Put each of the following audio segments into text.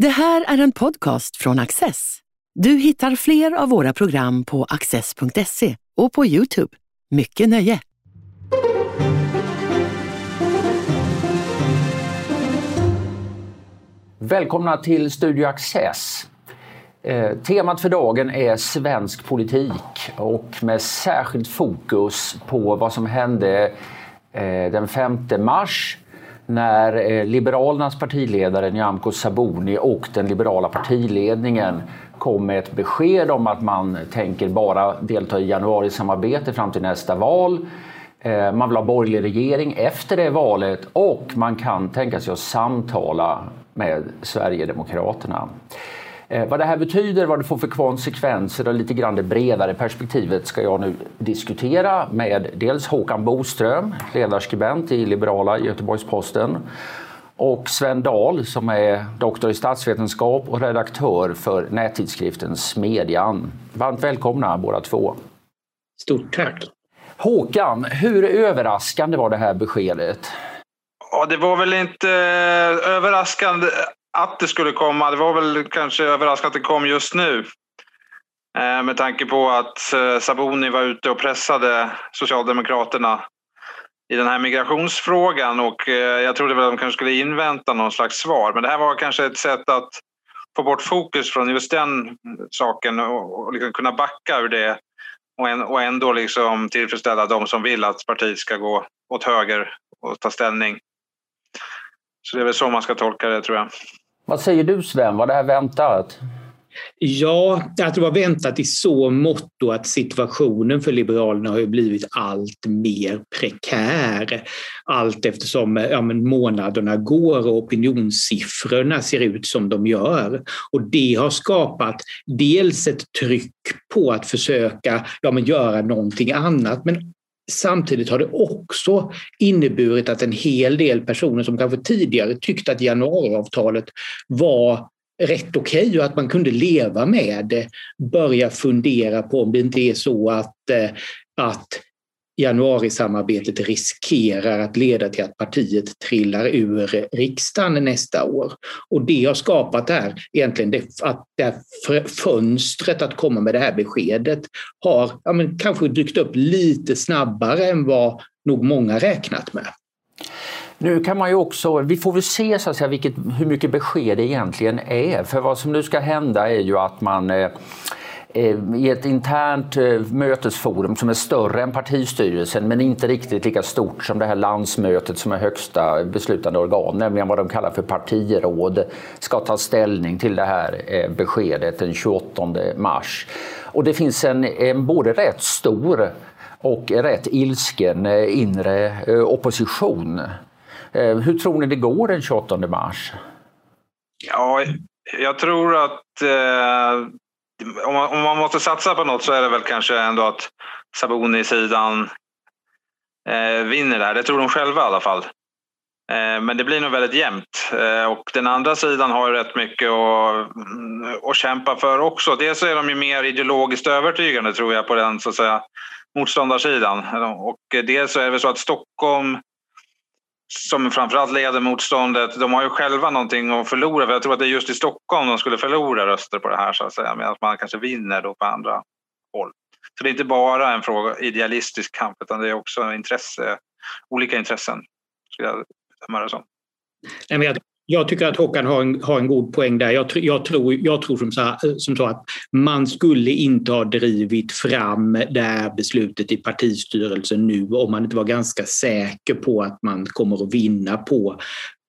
Det här är en podcast från Access. Du hittar fler av våra program på access.se och på Youtube. Mycket nöje! Välkomna till Studio Access. Eh, temat för dagen är svensk politik och med särskilt fokus på vad som hände eh, den 5 mars när eh, Liberalernas partiledare Nyamko Sabuni och den liberala partiledningen kom med ett besked om att man tänker bara delta i januarisamarbete fram till nästa val. Eh, man vill ha borgerlig regering efter det valet och man kan tänka sig att samtala med Sverigedemokraterna. Eh, vad det här betyder, vad det får för konsekvenser och lite grann det bredare perspektivet ska jag nu diskutera med dels Håkan Boström, ledarskribent i liberala Göteborgs-Posten och Sven Dahl som är doktor i statsvetenskap och redaktör för nättidskriften Smedjan. Varmt välkomna båda två. Stort tack. Håkan, hur överraskande var det här beskedet? Ja, det var väl inte överraskande att det skulle komma. Det var väl kanske överraskande att det kom just nu. Eh, med tanke på att eh, Sabuni Saboni var ute och pressade Socialdemokraterna i den här migrationsfrågan och eh, jag trodde väl att de kanske skulle invänta någon slags svar. Men det här var kanske ett sätt att få bort fokus från just den saken och liksom kunna backa ur det och ändå liksom tillfredsställa de som vill att partiet ska gå åt höger och ta ställning. Så det är väl så man ska tolka det tror jag. Vad säger du Sven, var det här väntat? Ja, att det var väntat i så mått att situationen för Liberalerna har blivit allt mer prekär allt eftersom ja, men månaderna går och opinionssiffrorna ser ut som de gör. Och det har skapat dels ett tryck på att försöka ja, men göra någonting annat men Samtidigt har det också inneburit att en hel del personer som kanske tidigare tyckte att januariavtalet var rätt okej okay och att man kunde leva med det börjar fundera på om det inte är så att, eh, att januarisamarbetet riskerar att leda till att partiet trillar ur riksdagen nästa år. Och det har skapat det här, egentligen det, att det här fönstret att komma med det här beskedet har ja, men kanske dykt upp lite snabbare än vad nog många räknat med. Nu kan man ju också, vi får väl se så att säga, vilket, hur mycket besked det egentligen är. För vad som nu ska hända är ju att man eh, eh Eh, i ett internt eh, mötesforum som är större än partistyrelsen men inte riktigt lika stort som det här landsmötet som är högsta beslutande organ, nämligen vad de kallar för partiråd, ska ta ställning till det här eh, beskedet den 28 mars. Och det finns en, en både rätt stor och rätt ilsken inre opposition hur tror ni det går den 28 mars? Ja, jag tror att eh, om, man, om, man, måste satsa på något så är det väl kanske ändå att Saboni-sidan eh, vinner där. Det tror de själva i alla fall. Eh, men det blir nog väldigt jämnt. Eh, och den andra sidan har ju rätt mycket att, mm, att kämpa för också. Dels är de ju mer ideologiskt övertygande tror jag på den så att säga, motståndarsidan. Och eh, dels så är det väl så att Stockholm som framförallt leder motståndet, de har ju själva någonting att förlora. För jag tror att det är just i Stockholm de skulle förlora röster på det här så att säga, medan man kanske vinner då på andra håll. Så det är inte bara en fråga idealistisk kamp utan det är också intresse, olika intressen, skulle jag bedöma det som. jag jag tycker att Håkan har en, har en god poäng där. Jag, jag tror, jag tror som, så, eh, som så att man skulle inte ha drivit fram det här beslutet i partistyrelsen nu om man inte var ganska säker på att man kommer att vinna på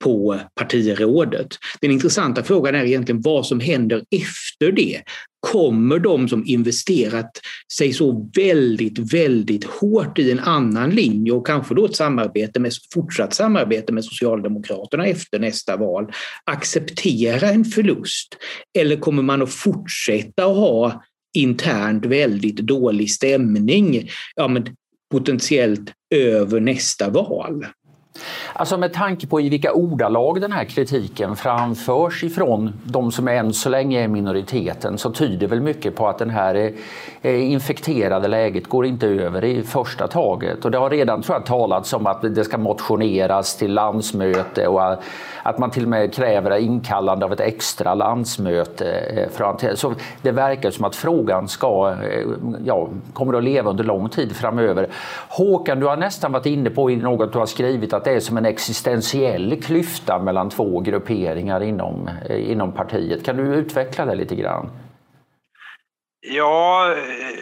på partirådet. Den intressanta frågan är egentligen vad som händer efter det. Kommer de som investerat sig så väldigt, väldigt hårt i en annan linje och kanske då ett samarbete med, fortsatt samarbete med Socialdemokraterna efter nästa val acceptera en förlust? Eller kommer man att fortsätta att ha internt väldigt dålig stämning ja, men potentiellt över nästa val? Alltså med tanke på i vilka ordalag den här kritiken framförs ifrån de som än så länge är minoriteten så tyder väl mycket på att det här eh, infekterade läget går inte över i första taget. Och det har redan tror jag, talats om att det ska motioneras till landsmöte och att man till och med kräver inkallande av ett extra landsmöte. Eh, så det verkar som att frågan ska, eh, ja, kommer att leva under lång tid framöver. Håkan, du har nästan varit inne på i något du har skrivit att det är som en existentiell klyfta mellan två grupperingar inom, eh, inom partiet. Kan du utveckla det lite grann? Ja,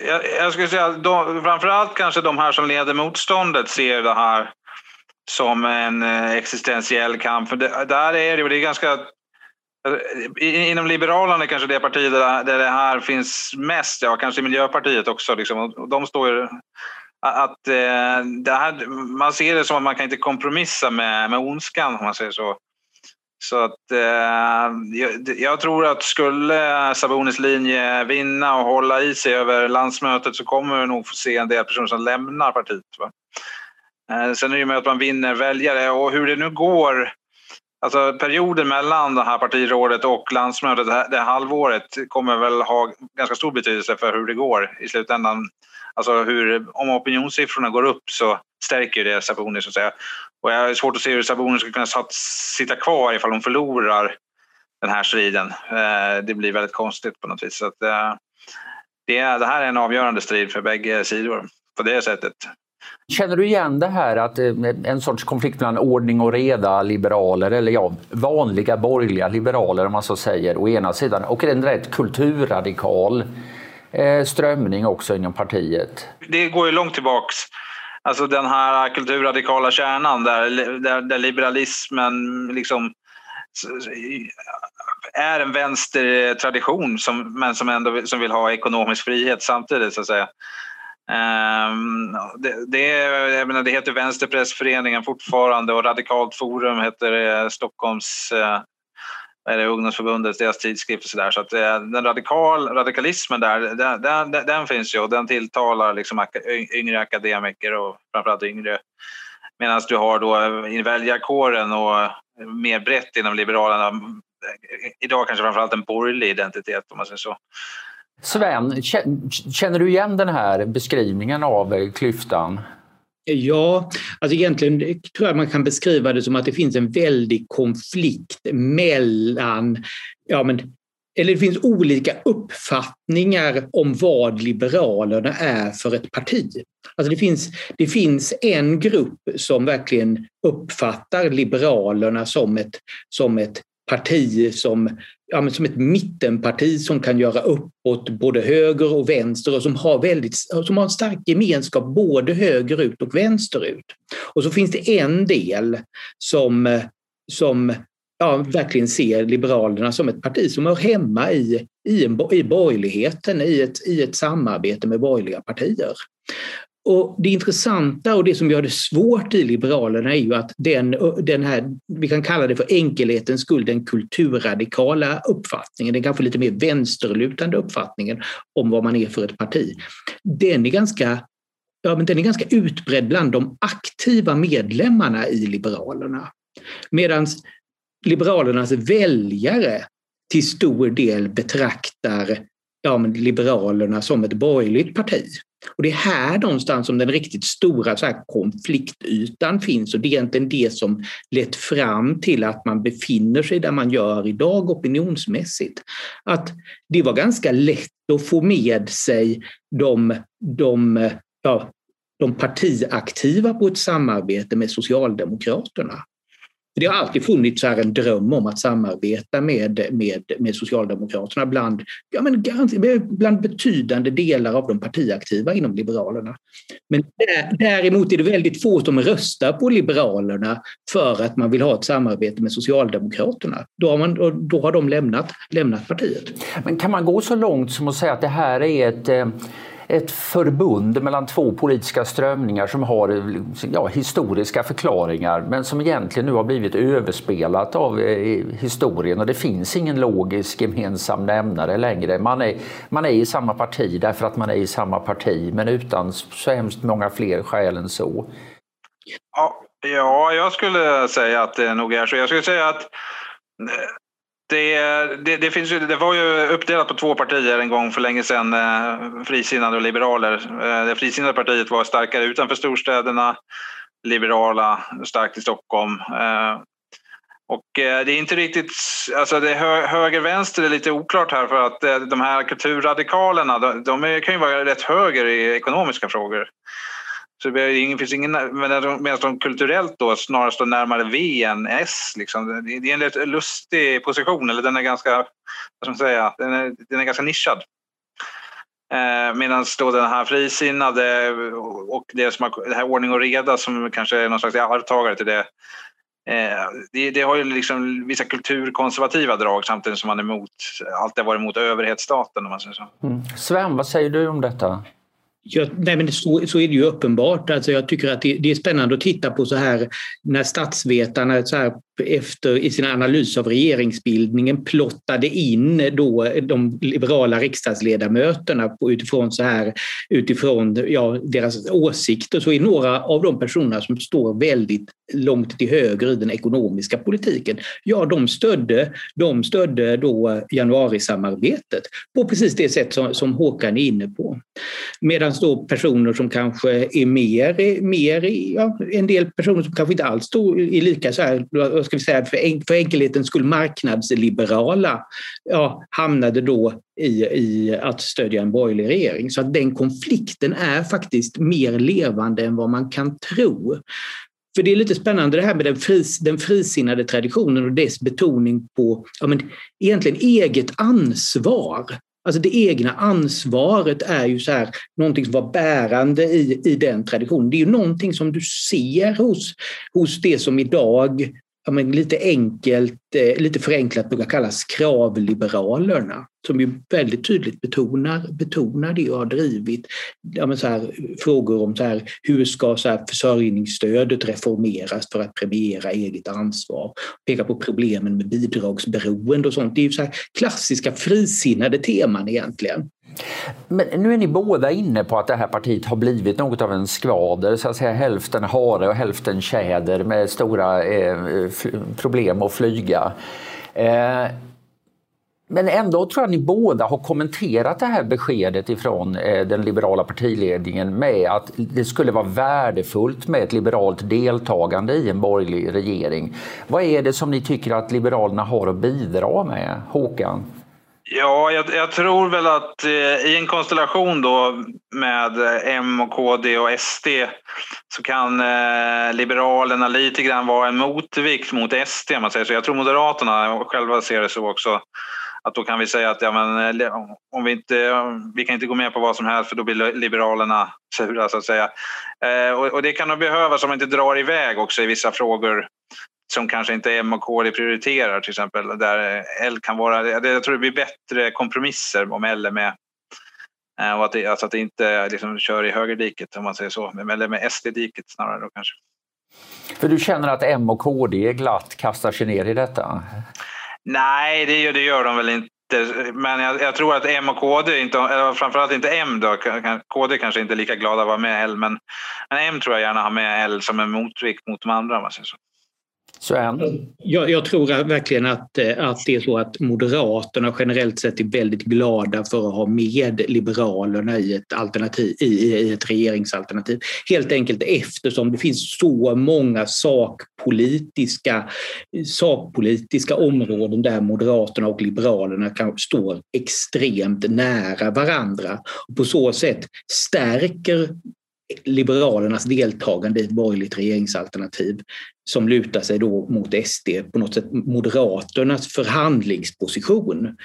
jag, jag skulle säga att de, framförallt kanske de här som leder motståndet ser det här som en eh, existentiell kamp. För det, där är det, det är ganska Inom Liberalerna är kanske det parti där, det här finns mest, ja kanske Miljöpartiet också. Liksom, de står ju att eh, det här, man ser det som att man kan inte kompromissa med, med ondskan om man säger så. Så att eh, jag, jag, tror att skulle Sabonis linje vinna och hålla i sig över landsmötet så kommer vi nog få se en del personer som lämnar partiet. Va? Eh, sen är det ju med att man vinner väljare och hur det nu går Alltså perioden mellan det här partirådet och landsmötet, det, här, det halvåret, kommer väl ha ganska stor betydelse för hur det går i slutändan. Alltså hur, om opinionssiffrorna går upp så stärker det Sabuni så att säga. Och jag har svårt att se hur Sabuni ska kunna sitta kvar ifall hon förlorar den här striden. Eh, det blir väldigt konstigt på något vis. Så att, eh, det, det här är en avgörande strid för bägge sidor på det sättet. Känner du igen det här att eh, en sorts konflikt mellan ordning och reda liberaler, eller ja, vanliga borgerliga liberaler om man så säger, å ena sidan och en rätt kulturradikal Eh, strömning också inom partiet? Det går ju långt tillbaks. Alltså den här kulturradikala kärnan där, där, där liberalismen liksom är en vänstertradition som, men som ändå som vill ha ekonomisk frihet samtidigt så att säga. Um, det, det, jag menar, det heter Vänsterpressföreningen fortfarande och Radikalt Forum heter eh, Stockholms eh, eller ungdomsförbundet, deras tidskrift och sådär. Så att eh, den radikal, radikalismen där, den, den, den, finns ju och den tilltalar liksom yngre akademiker och framförallt yngre. Medan du har då eh, i väljarkåren och mer brett inom Liberalerna, eh, idag kanske framförallt en borgerlig identitet om man säger så. Sven, känner du igen den här beskrivningen av klyftan? Ja, alltså egentligen tror jag man kan beskriva det som att det finns en väldig konflikt mellan, ja men, eller det finns olika uppfattningar om vad Liberalerna är för ett parti. Alltså det, finns, det finns en grupp som verkligen uppfattar Liberalerna som ett, som ett parti som, ja, som ett mittenparti som kan göra uppåt både höger och vänster och som har, väldigt, som har en stark gemenskap både högerut och vänsterut. Och så finns det en del som, som ja, verkligen ser Liberalerna som ett parti som hör hemma i, i, en, i borgerligheten, i ett, i ett samarbete med borgerliga partier. Och Det intressanta och det som gör det svårt i Liberalerna är ju att den, den här, vi kan kalla det för enkelhetens skull, den kulturradikala uppfattningen, den kanske lite mer vänsterlutande uppfattningen om vad man är för ett parti, den är ganska Ja, men den är ganska utbredd bland de aktiva medlemmarna i Liberalerna. Medan Liberalernas väljare till stor del betraktar ja, Liberalerna som ett borgerligt parti. Och det är här någonstans som den riktigt stora så här, konfliktytan finns och det är egentligen det som lett fram till att man befinner sig där man gör idag opinionsmässigt. Att det var ganska lätt att få med sig de, de, ja, de partiaktiva på ett samarbete med Socialdemokraterna. Det har alltid funnits här en dröm om att samarbeta med, med, med Socialdemokraterna bland, ja men, bland betydande delar av de partiaktiva inom Liberalerna. Men däremot är det väldigt få som röstar på Liberalerna för att man vill ha ett samarbete med Socialdemokraterna. Då har, man, då har de lämnat, lämnat partiet. Men kan man gå så långt som att säga att det här är ett eh, ett förbund mellan två politiska strömningar som har ja, historiska förklaringar men som egentligen nu har blivit överspelat av eh, historien och det finns ingen logisk gemensam nämnare längre. Man är, man är i samma parti därför att man är i samma parti men utan så hemskt många fler skäl än så. Ja, Ja, jag skulle säga att det nog är så. Jag skulle säga att eh, det, det, det, finns ju, det var ju uppdelat på två partier en gång för länge sedan, eh, frisinnade och liberaler. Eh, det frisinnade partiet var starkare utanför storstäderna, liberala starkt i Stockholm. Eh, och det är inte riktigt, alltså det hö, höger-vänster är lite oklart här för att de här kulturradikalerna, de, de kan ju vara rätt höger i ekonomiska frågor. Så det finns ingen, medan de kulturellt då snarare står närmare V än S. Liksom. Det är en rätt lustig position, eller den är ganska, vad ska man säga, den är, den är ganska nischad. Eh, Medan då den här frisinnade och det, som har, det här ordning och reda som kanske är någon slags arvtagare till det, eh, det, det, har ju liksom vissa kulturkonservativa drag samtidigt som man är emot, alltid varit emot överhetsstaten. Om man säger så. Mm. Sven, vad säger du om detta? Ja, nej men så, så är det ju uppenbart. Alltså jag tycker att det, det, är spännande att titta på så här när statsvetarna så här efter, i sin analys av regeringsbildningen plottade in då de liberala riksdagsledamöterna på, utifrån, så här, utifrån ja, deras åsikter så är några av de personerna som står väldigt långt till höger i den ekonomiska politiken, ja de stödde, de stödde då januarisamarbetet på precis det sätt som, som Håkan är inne på. Medan då personer som kanske är mer, mer ja, en del personer som kanske inte alls står i lika så här, ska vi säga, för, en, för enkelhetens skull marknadsliberala ja, hamnade då i, i att stödja en borgerlig regering. Så att den konflikten är faktiskt mer levande än vad man kan tro. För det är lite spännande det här med den, fris, den frisinnade traditionen och dess betoning på ja, men egentligen eget ansvar. Alltså det egna ansvaret är ju så här, någonting som var bärande i, i den traditionen. Det är ju någonting som du ser hos, hos det som idag ja, men lite enkelt, lite förenklat brukar kallas kravliberalerna som ju väldigt tydligt betonar, betonar det och har drivit ja, men så här, frågor om så här, hur ska så här, försörjningsstödet reformeras för att premiera eget ansvar. Peka på problemen med bidragsberoende och sånt. Det är ju så här klassiska frisinnade teman egentligen. Men nu är ni båda inne på att det här partiet har blivit något av en skvader, så att säga hälften hare och hälften tjäder med stora eh, problem att flyga. Eh, men ändå tror jag ni båda har kommenterat det här beskedet ifrån eh, den liberala partiledningen med att det skulle vara värdefullt med ett liberalt deltagande i en borgerlig regering. Vad är det som ni tycker att Liberalerna har att bidra med, Håkan? Ja, jag, jag, tror väl att eh, i en konstellation då med eh, M och KD och SD så kan eh, Liberalerna lite grann vara en motvikt mot SD. Man säger så. Jag tror Moderaterna själva ser det så också. Att då kan vi säga att ja, men, eh, om vi, inte, vi kan inte gå med på vad som helst för då blir Liberalerna sura så att säga. Eh, och, och, det kan nog behövas om man inte drar iväg också i vissa frågor som kanske inte M och KD prioriterar till exempel. Där L kan vara, jag tror det blir bättre kompromisser om L är med. Eh, och att det, alltså att det inte liksom kör i högerdiket om man säger så, eller med SD-diket snarare då kanske. För du känner att M och KD glatt kastar sig ner i detta? Nej, det gör, det gör de väl inte. Men jag, jag, tror att M och KD, inte, eller framförallt inte M då, KD kanske inte är lika glada att vara med L, men, men M tror jag gärna har med L som en motvikt mot de andra. Man säger så. Sven? Jag, jag, tror verkligen att, eh, att det är så att Moderaterna generellt sett är väldigt glada för att ha med Liberalerna i ett, alternativ, i, i ett regeringsalternativ. Helt enkelt eftersom det finns så många sakpolitiska, sakpolitiska områden där Moderaterna och Liberalerna kan, står extremt nära varandra. Och på så sätt stärker Liberalernas deltagande i ett borgerligt regeringsalternativ som lutar sig då mot SD, på något sätt Moderaternas förhandlingsposition.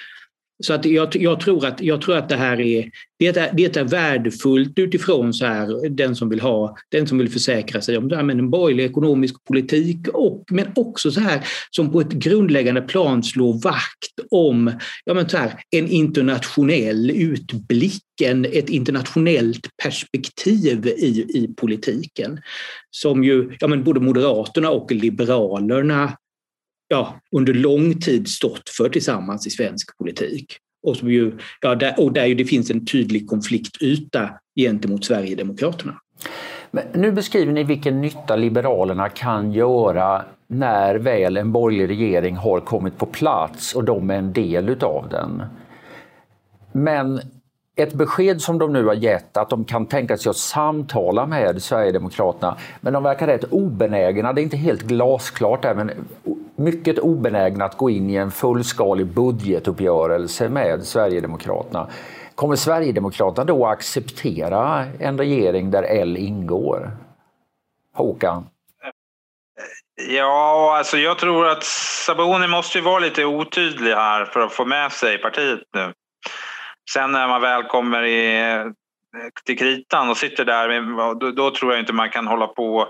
Så att jag, jag, tror att, jag tror att det här är, det är, det är värdefullt utifrån så här, den, som vill ha, den som vill försäkra sig om men en borgerlig ekonomisk politik, och, men också så här, som på ett grundläggande plan slår vakt om ja, men så här, en internationell utblick, en, ett internationellt perspektiv i, i politiken. Som ju ja, men både Moderaterna och Liberalerna ja, under lång tid stått för tillsammans i svensk politik. Och, som ju, ja, där, och där det finns en tydlig konfliktyta gentemot Sverigedemokraterna. Men nu beskriver ni vilken nytta Liberalerna kan göra när väl en borgerlig regering har kommit på plats och de är en del utav den. Men ett besked som de nu har gett att de kan tänka sig att samtala med Sverigedemokraterna, men de verkar rätt obenägna, det är inte helt glasklart där, men mycket obenägna att gå in i en fullskalig budgetuppgörelse med Sverigedemokraterna. Kommer Sverigedemokraterna då acceptera en regering där L ingår? Håkan? Ja, alltså jag tror att Saboni måste vara lite otydlig här för att få med sig partiet nu. Sen när man väl kommer i, till kritan och sitter där, då, då, tror jag inte man kan hålla på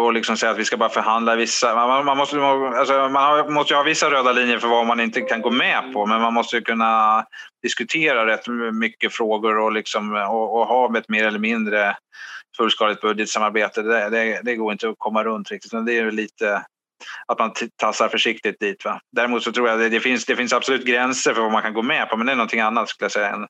och liksom säga att vi ska bara förhandla vissa. Man, man måste, alltså, man måste ju ha vissa röda linjer för vad man inte kan gå med på men man måste ju kunna diskutera rätt mycket frågor och, liksom, och, och ha ett mer eller mindre fullskaligt budgetsamarbete. Det, det, det, går inte att komma runt riktigt. Det är lite att man tassar försiktigt dit. Va? Däremot så tror jag det, det, finns, det finns absolut gränser för vad man kan gå med på men det är någonting annat skulle jag säga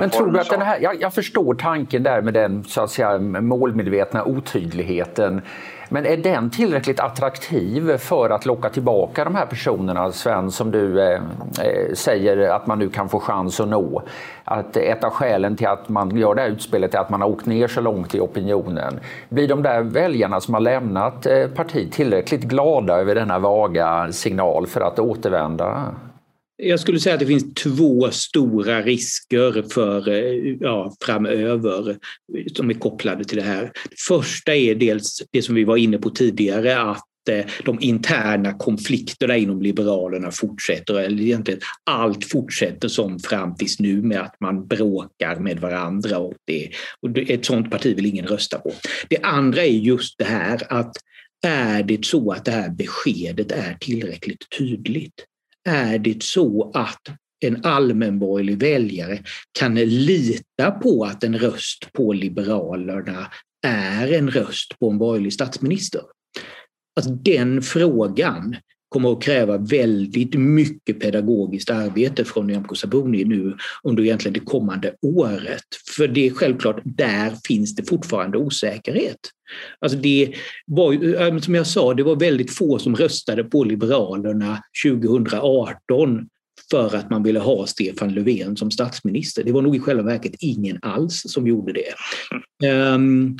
men tror du att den här, jag, jag, förstår tanken där med den så att säga, målmedvetna otydligheten. Men är den tillräckligt attraktiv för att locka tillbaka de här personerna, Sven, som du eh, eh, säger att man nu kan få chans att nå? Att ett av skälen till att man gör det här utspelet är att man har åkt ner så långt i opinionen. Blir de där väljarna som har lämnat eh, partiet tillräckligt glada över denna vaga signal för att återvända? Jag skulle säga att det finns två stora risker för eh, ja, framöver som är kopplade till det här. Det första är dels det som vi var inne på tidigare att eh, de interna konflikterna inom Liberalerna fortsätter, eller egentligen allt fortsätter som fram tills nu med att man bråkar med varandra och, det, och ett sådant parti vill ingen rösta på. Det andra är just det här att är det så att det här beskedet är tillräckligt tydligt? Är det så att en allmänborgerlig väljare kan lita på att en röst på Liberalerna är en röst på en borgerlig statsminister? Alltså den frågan kommer att kräva väldigt mycket pedagogiskt arbete från Nyamko Sabuni nu under egentligen det kommande året. För det är självklart, där finns det fortfarande osäkerhet. Alltså det var, som jag sa, det var väldigt få som röstade på Liberalerna 2018 för att man ville ha Stefan Löfven som statsminister. Det var nog i själva verket ingen alls som gjorde det. Um,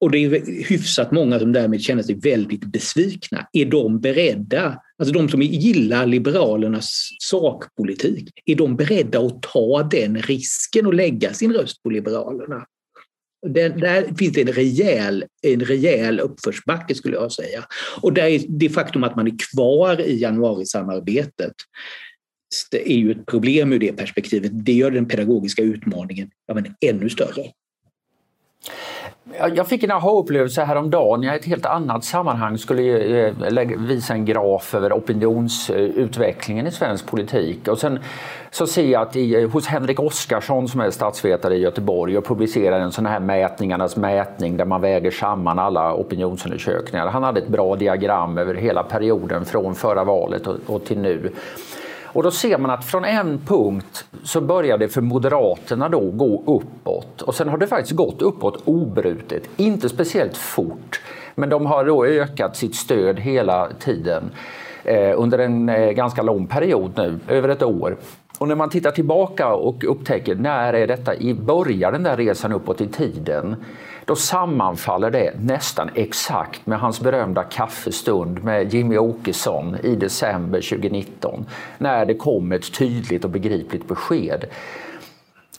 och det är hyfsat många som därmed känner sig väldigt besvikna. Är de beredda, alltså de som gillar Liberalernas sakpolitik, är de beredda att ta den risken och lägga sin röst på Liberalerna? Den, där finns det en rejäl, en rejäl uppförsbacke skulle jag säga. Och där är det faktum att man är kvar i januarisamarbetet det är ju ett problem ur det perspektivet. Det gör den pedagogiska utmaningen ja, men ännu större. Jag fick en aha-upplevelse häromdagen. Jag i ett helt annat sammanhang skulle eh, visa en graf över opinionsutvecklingen i svensk politik. Och sen så ser jag att i, eh, hos Henrik Oskarsson som är statsvetare i Göteborg och publicerar en sån här mätningarnas mätning där man väger samman alla opinionsundersökningar. Han hade ett bra diagram över hela perioden från förra valet och, och till nu. Och då ser man att från en punkt så börjar det för Moderaterna då gå uppåt och sen har det faktiskt gått uppåt obrutet, inte speciellt fort. Men de har då ökat sitt stöd hela tiden eh, under en eh, ganska lång period nu, över ett år. Och när man tittar tillbaka och upptäcker när är detta i början den där resan uppåt i tiden då sammanfaller det nästan exakt med hans berömda kaffestund med Jimmy Åkesson i december 2019 när det kom ett tydligt och begripligt besked.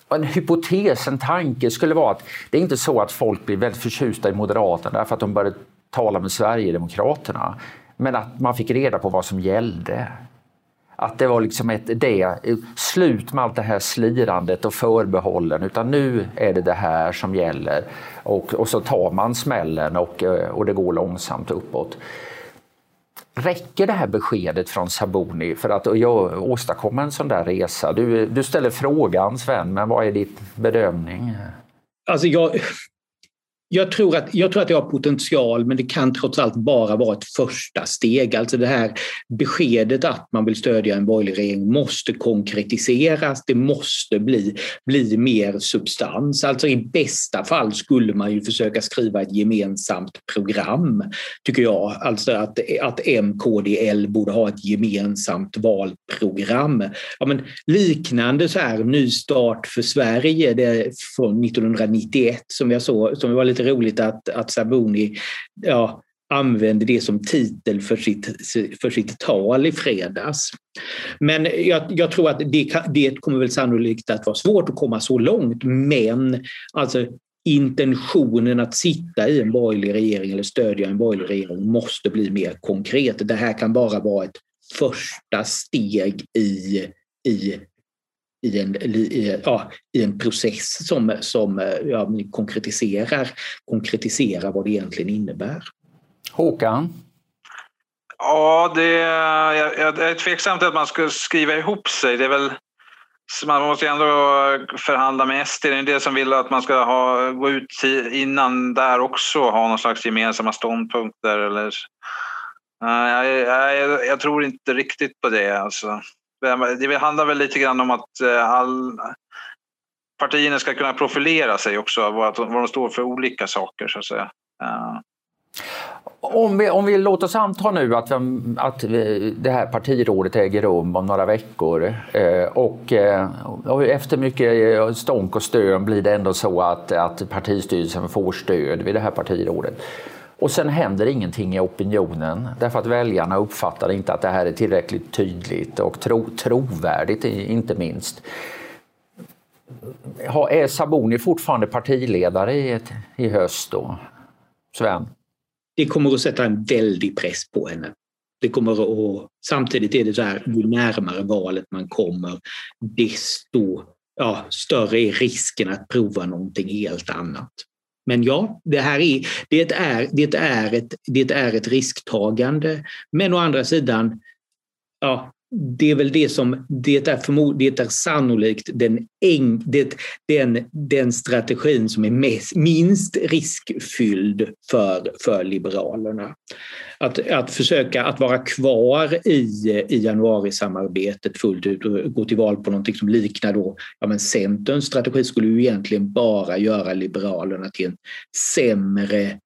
En hypotes, en tanke skulle vara att det är inte så att folk blir väldigt förtjusta i Moderaterna därför att de började tala med Sverigedemokraterna men att man fick reda på vad som gällde. Att det var liksom ett det, slut med allt det här slirandet och förbehållen utan nu är det det här som gäller. Och, och så tar man smällen och, eh, och det går långsamt uppåt. Räcker det här beskedet från Saboni för att åstadkomma en sån där resa? Du, du ställer frågan Sven, men vad är din bedömning? Alltså jag, jag tror, att, jag tror att det har potential men det kan trots allt bara vara ett första steg. Alltså det här beskedet att man vill stödja en borgerlig regering måste konkretiseras. Det måste bli, bli mer substans. Alltså i bästa fall skulle man ju försöka skriva ett gemensamt program, tycker jag. Alltså att, att M, KD, L borde ha ett gemensamt valprogram. Ja, men liknande så här Ny start för Sverige det från 1991 som jag såg, som var lite lite roligt att, att Sabuni ja, använde det som titel för sitt, för sitt tal i fredags. Men jag, jag tror att det, det kommer väl sannolikt att vara svårt att komma så långt, men alltså intentionen att sitta i en borgerlig regering eller stödja en borgerlig regering måste bli mer konkret. Det här kan bara vara ett första steg i, i i en, i, ja, i en process som, som ja, konkretiserar, konkretiserar vad det egentligen innebär. Håkan? Ja, det, jag, jag är tveksam till att man ska skriva ihop sig. Det är väl, man måste ju ändå förhandla med SD. Det är det som vill att man ska ha, gå ut innan där också och ha någon slags gemensamma ståndpunkter. Eller, jag, jag, jag tror inte riktigt på det. Alltså. Det handlar väl lite grann om att eh, all, partierna ska kunna profilera sig också, vad, de står för olika saker så att säga. Eh. Om vi, om vi låter oss anta nu att, att det här partirådet äger rum om några veckor eh, och, och efter mycket stånk och stön blir det ändå så att, att partistyrelsen får stöd vid det här partirådet. Och sen händer ingenting i opinionen därför att väljarna uppfattar inte att det här är tillräckligt tydligt och tro, trovärdigt inte minst. Är Saboni fortfarande partiledare i, i höst då? Sven? Det kommer att sätta en väldig press på henne. Det kommer att, samtidigt är det så här, ju närmare valet man kommer, desto ja, större är risken att prova någonting helt annat. Men ja, det här är, det är, det är, ett, det är ett risktagande. Men å andra sidan, ja, det är väl det som, det är, förmod, det är sannolikt den, eng, det, den, den strategin som är mest, minst riskfylld för, för Liberalerna. Att, att försöka att vara kvar i, i januarisamarbetet fullt ut och gå till val på någonting som liknar då, ja men Centerns strategi skulle ju egentligen bara göra Liberalerna till en sämre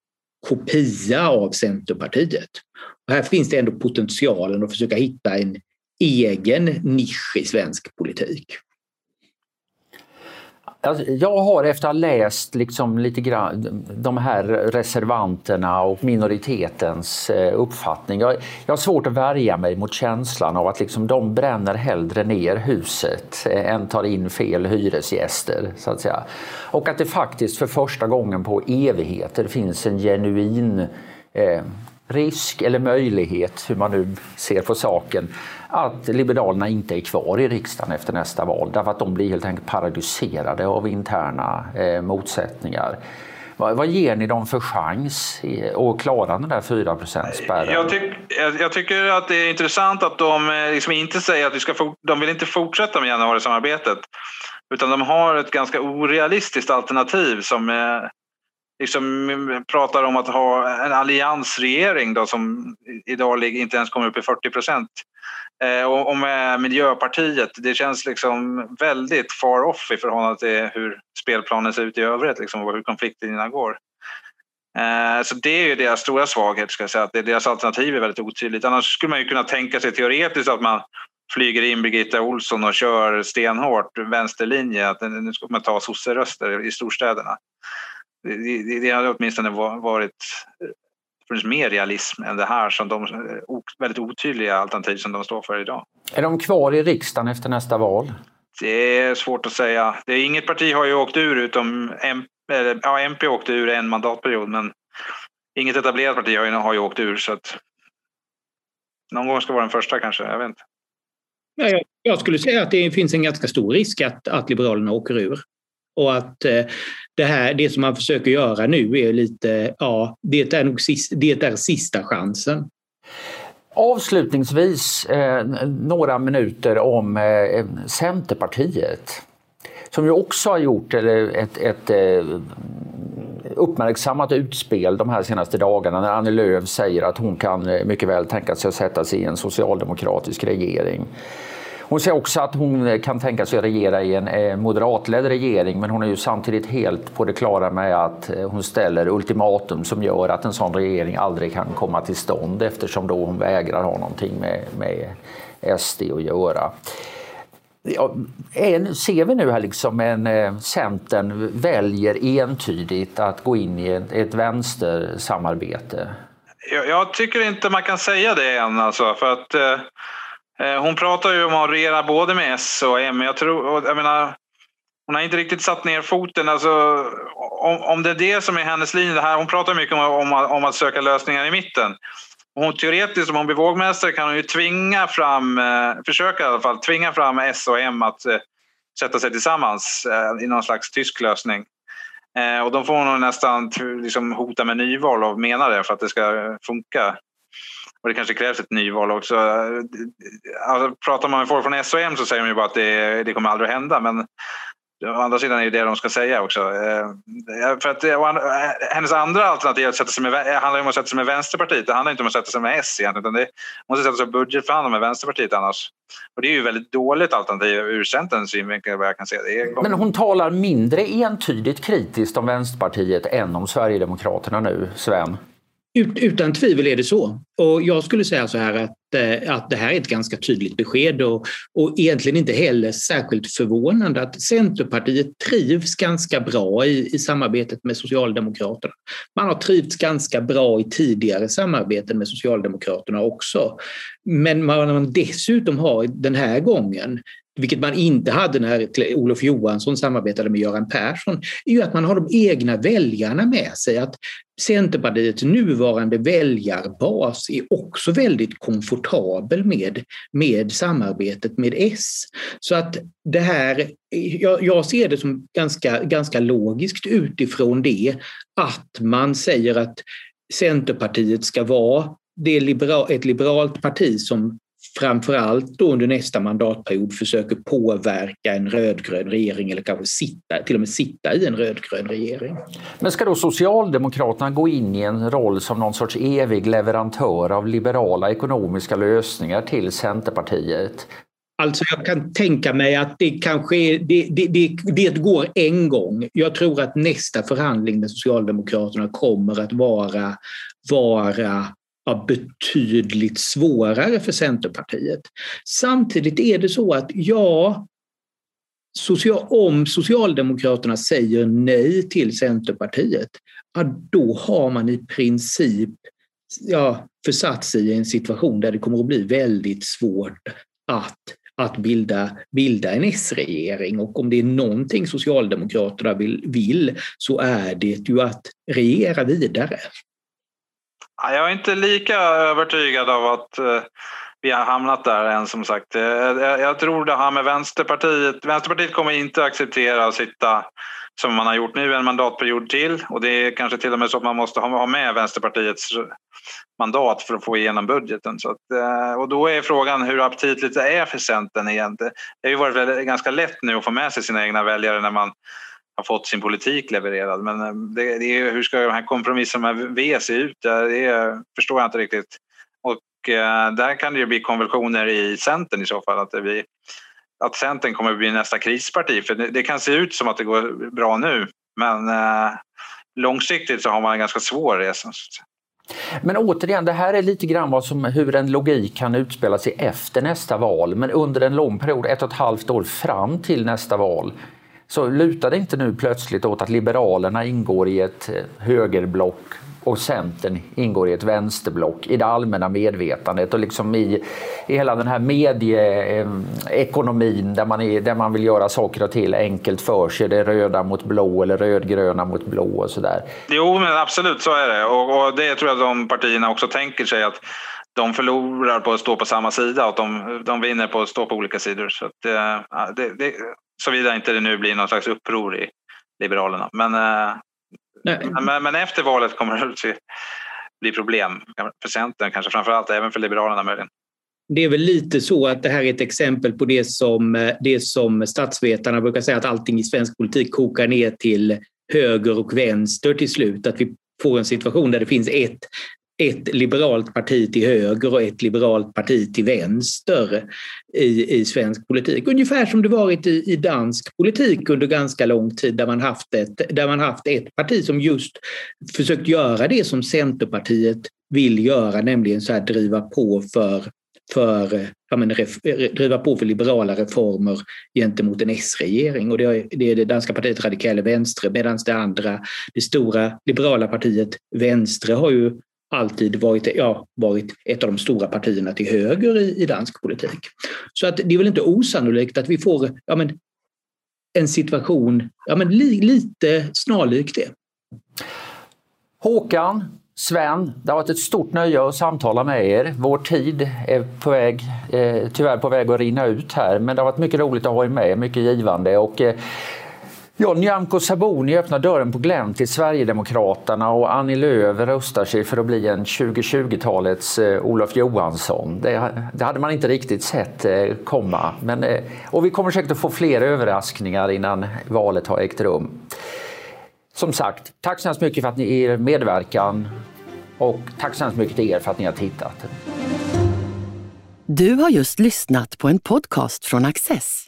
kopia av Centerpartiet. Och här finns det ändå potentialen att försöka hitta en egen nisch i svensk politik? Alltså, jag har efter att ha läst liksom lite grann de här reservanterna och minoritetens eh, uppfattning. Jag, jag har svårt att värja mig mot känslan av att liksom de bränner hellre ner huset eh, än tar in fel hyresgäster. Så att säga. Och att det faktiskt för första gången på evigheter finns en genuin eh, risk eller möjlighet, hur man nu ser på saken, att Liberalerna inte är kvar i riksdagen efter nästa val därför att de blir helt enkelt paralyserade av interna eh, motsättningar. Vad, vad, ger ni dem för chans att klara den där 4 spärren? Jag, tyck, jag, jag, tycker att det är intressant att de eh, liksom inte säger att vi ska de vill inte fortsätta med januarisamarbetet. Utan de har ett ganska orealistiskt alternativ som eh, liksom pratar om att ha en alliansregering då, som idag inte ens kommer upp i 40 procent. Eh, och, med Miljöpartiet, det känns liksom väldigt far off i förhållande till hur spelplanen ser ut i övrigt liksom, och hur konfliktlinjerna går. Eh, så det är ju deras stora svaghet, ska jag säga, att deras alternativ är väldigt otydligt. Annars skulle man ju kunna tänka sig teoretiskt att man flyger in Birgitta Olsson och kör stenhårt vänsterlinje, att nu ska man ta sosseröster i storstäderna. Det, det, det hade åtminstone varit funnits mer realism än det här som de väldigt otydliga alternativ som de står för idag. Är de kvar i riksdagen efter nästa val? Det är svårt att säga. Det är, inget parti har ju åkt ur utom MP, ja, MP åkte ur en mandatperiod men inget etablerat parti har ju, har ju åkt ur så att någon gång ska vara den första kanske, jag vet inte. Jag skulle säga att det finns en ganska stor risk att, att Liberalerna åker ur. Och att eh, det, här, det som man försöker göra nu är lite, ja, det är nog sista, det är sista chansen. Avslutningsvis eh, några minuter om eh, Centerpartiet som ju också har gjort ett, ett, eh, uppmärksammat utspel de här senaste dagarna när Annie Lööf säger att hon kan eh, mycket väl tänka sig att sätta sig i en socialdemokratisk regering. Hon säger också att hon eh, kan tänka sig att regera i en eh, moderatledd regering men hon är ju samtidigt helt på det klara med att eh, hon ställer ultimatum som gör att en sån regering aldrig kan komma till stånd eftersom då hon vägrar ha någonting med, med SD att göra. Ja, ser vi nu här liksom en Centern väljer entydigt att gå in i ett, ett vänstersamarbete? Jag, jag, tycker inte man kan säga det än alltså, för att Eh, Eh, hon pratar ju om att regera både med S och M. Jag tror, jag menar, hon har inte riktigt satt ner foten. Alltså, om, om det är det som är hennes linje, det här, hon pratar mycket om, om, om att söka lösningar i mitten. Hon, teoretiskt, om hon blir vågmästare, kan hon ju tvinga fram, eh, försöka i alla fall, tvinga fram S och M att eh, sätta sig tillsammans eh, i någon slags tysk lösning. Eh, och då får hon nästan liksom, hota med nyval och mena det för att det ska funka. Och det kanske krävs ett nyval också. Alltså, pratar man med folk från SOM så säger de ju bara att det, det kommer aldrig att hända. Men å andra sidan är det det de ska säga också. Eh, för att, eh, eh, hennes andra alternativ att sätta sig med, handlar om att sätta sig med Vänsterpartiet. Det handlar inte om att sätta sig med S egentligen. Utan det måste sätta sig och budgetförhandla med Vänsterpartiet annars. Och det är ju ett väldigt dåligt alternativ ur Centerns synvinkel vad jag kan se. Det Men hon talar mindre entydigt kritiskt om Vänsterpartiet än om Sverigedemokraterna nu, Sven? Utan tvivel är det så. Och jag skulle säga så här att, eh, att det här är ett ganska tydligt besked och, och egentligen inte heller särskilt förvånande att Centerpartiet trivs ganska bra i, i samarbetet med Socialdemokraterna. Man har trivts ganska bra i tidigare samarbeten med Socialdemokraterna också. Men man dessutom har den här gången vilket man inte hade när Olof Johansson samarbetade med Göran Persson, är ju att man har de egna väljarna med sig. Att Centerpartiets nuvarande väljarbas är också väldigt komfortabel med, med samarbetet med S. Så att det här, jag, jag ser det som ganska, ganska logiskt utifrån det att man säger att Centerpartiet ska vara det liberal, ett liberalt parti som framförallt då under nästa mandatperiod försöker påverka en rödgrön regering eller kanske sitta, till och med sitta i en rödgrön regering. Men ska då Socialdemokraterna gå in i en roll som någon sorts evig leverantör av liberala ekonomiska lösningar till Centerpartiet? Alltså jag kan tänka mig att det kanske det, det, det, det går en gång. Jag tror att nästa förhandling med Socialdemokraterna kommer att vara, vara ja, betydligt svårare för Centerpartiet. Samtidigt är det så att ja, social, om Socialdemokraterna säger nej till Centerpartiet, ja, då har man i princip ja, försatt sig i en situation där det kommer att bli väldigt svårt att att bilda, bilda en S-regering. Och om det är någonting Socialdemokraterna vill, vill så är det ju att regera vidare. Jag är inte lika övertygad av att eh, vi har hamnat där än som sagt. Eh, eh, jag tror det här med Vänsterpartiet. Vänsterpartiet kommer inte acceptera att sitta som man har gjort nu en mandatperiod till och det är kanske till och med så att man måste ha med Vänsterpartiets mandat för att få igenom budgeten. Så att, och då är frågan hur aptitligt det är för Centern egentligen. Det har ju varit ganska lätt nu att få med sig sina egna väljare när man har fått sin politik levererad. Men eh, det, det är, hur ska de här kompromisserna med V se ut? Det förstår jag inte riktigt. Och eh, där kan det ju bli konvulsioner i Centern i så fall. Att, det blir, att Centern kommer att bli nästa krisparti. För det, det kan se ut som att det går bra nu. Men eh, långsiktigt så har man en ganska svår resa. Men återigen, det här är lite grann vad som, hur en logik kan utspela sig efter nästa val. Men under en lång period, ett och ett halvt år fram till nästa val, så lutar det inte nu plötsligt åt att Liberalerna ingår i ett eh, högerblock och Centern ingår i ett vänsterblock i det allmänna medvetandet och liksom i, i hela den här medieekonomin eh, där man, är, där man vill göra saker och till enkelt för sig. Det är röda mot blå eller rödgröna mot blå och sådär. Jo, men absolut så är det och, och det tror jag de partierna också tänker sig att de förlorar på att stå på samma sida och de, de vinner på att stå på olika sidor. Så att, eh, det, det, Såvida inte det nu blir någon slags uppror i Liberalerna. Men, eh, men, men, efter valet kommer det att bli problem för Centern, kanske framförallt även för Liberalerna möjligen. Det är väl lite så att det här är ett exempel på det som, det som statsvetarna brukar säga att allting i svensk politik kokar ner till höger och vänster till slut. Att vi får en situation där det finns ett ett liberalt parti till höger och ett liberalt parti till vänster i, i svensk politik. Ungefär som det varit i, i dansk politik under ganska lång tid där man, haft ett, där man haft ett parti som just försökt göra det som Centerpartiet vill göra, nämligen så här driva på för för, ja, men, ref, driva på för liberala reformer gentemot en S-regering. Och det är, det är det danska partiet Radikale Venstre medan det andra, det stora liberala partiet Venstre har ju alltid varit, ja, varit ett av de stora partierna till höger i, i dansk politik. Så att det är väl inte osannolikt att vi får ja, men, en situation ja, men, li, lite snarlik det. Håkan, Sven, det har varit ett stort nöje att samtala med er. Vår tid är på väg, eh, tyvärr på väg att rinna ut här, men det har varit mycket roligt att ha er med, mycket givande. Och, eh, Ja, Nyamko Sabuni öppnar dörren på glänt till Sverigedemokraterna och Annie Lööf röstar sig för att bli en 2020-talets eh, Olof Johansson. Det, det, hade man inte riktigt sett eh, komma. Men, eh, och vi kommer säkert att få fler överraskningar innan valet har ägt rum. Som sagt, tack så hemskt mycket för att ni er medverkan och tack så hemskt mycket till er för att ni har tittat. Du har just lyssnat på en podcast från Access.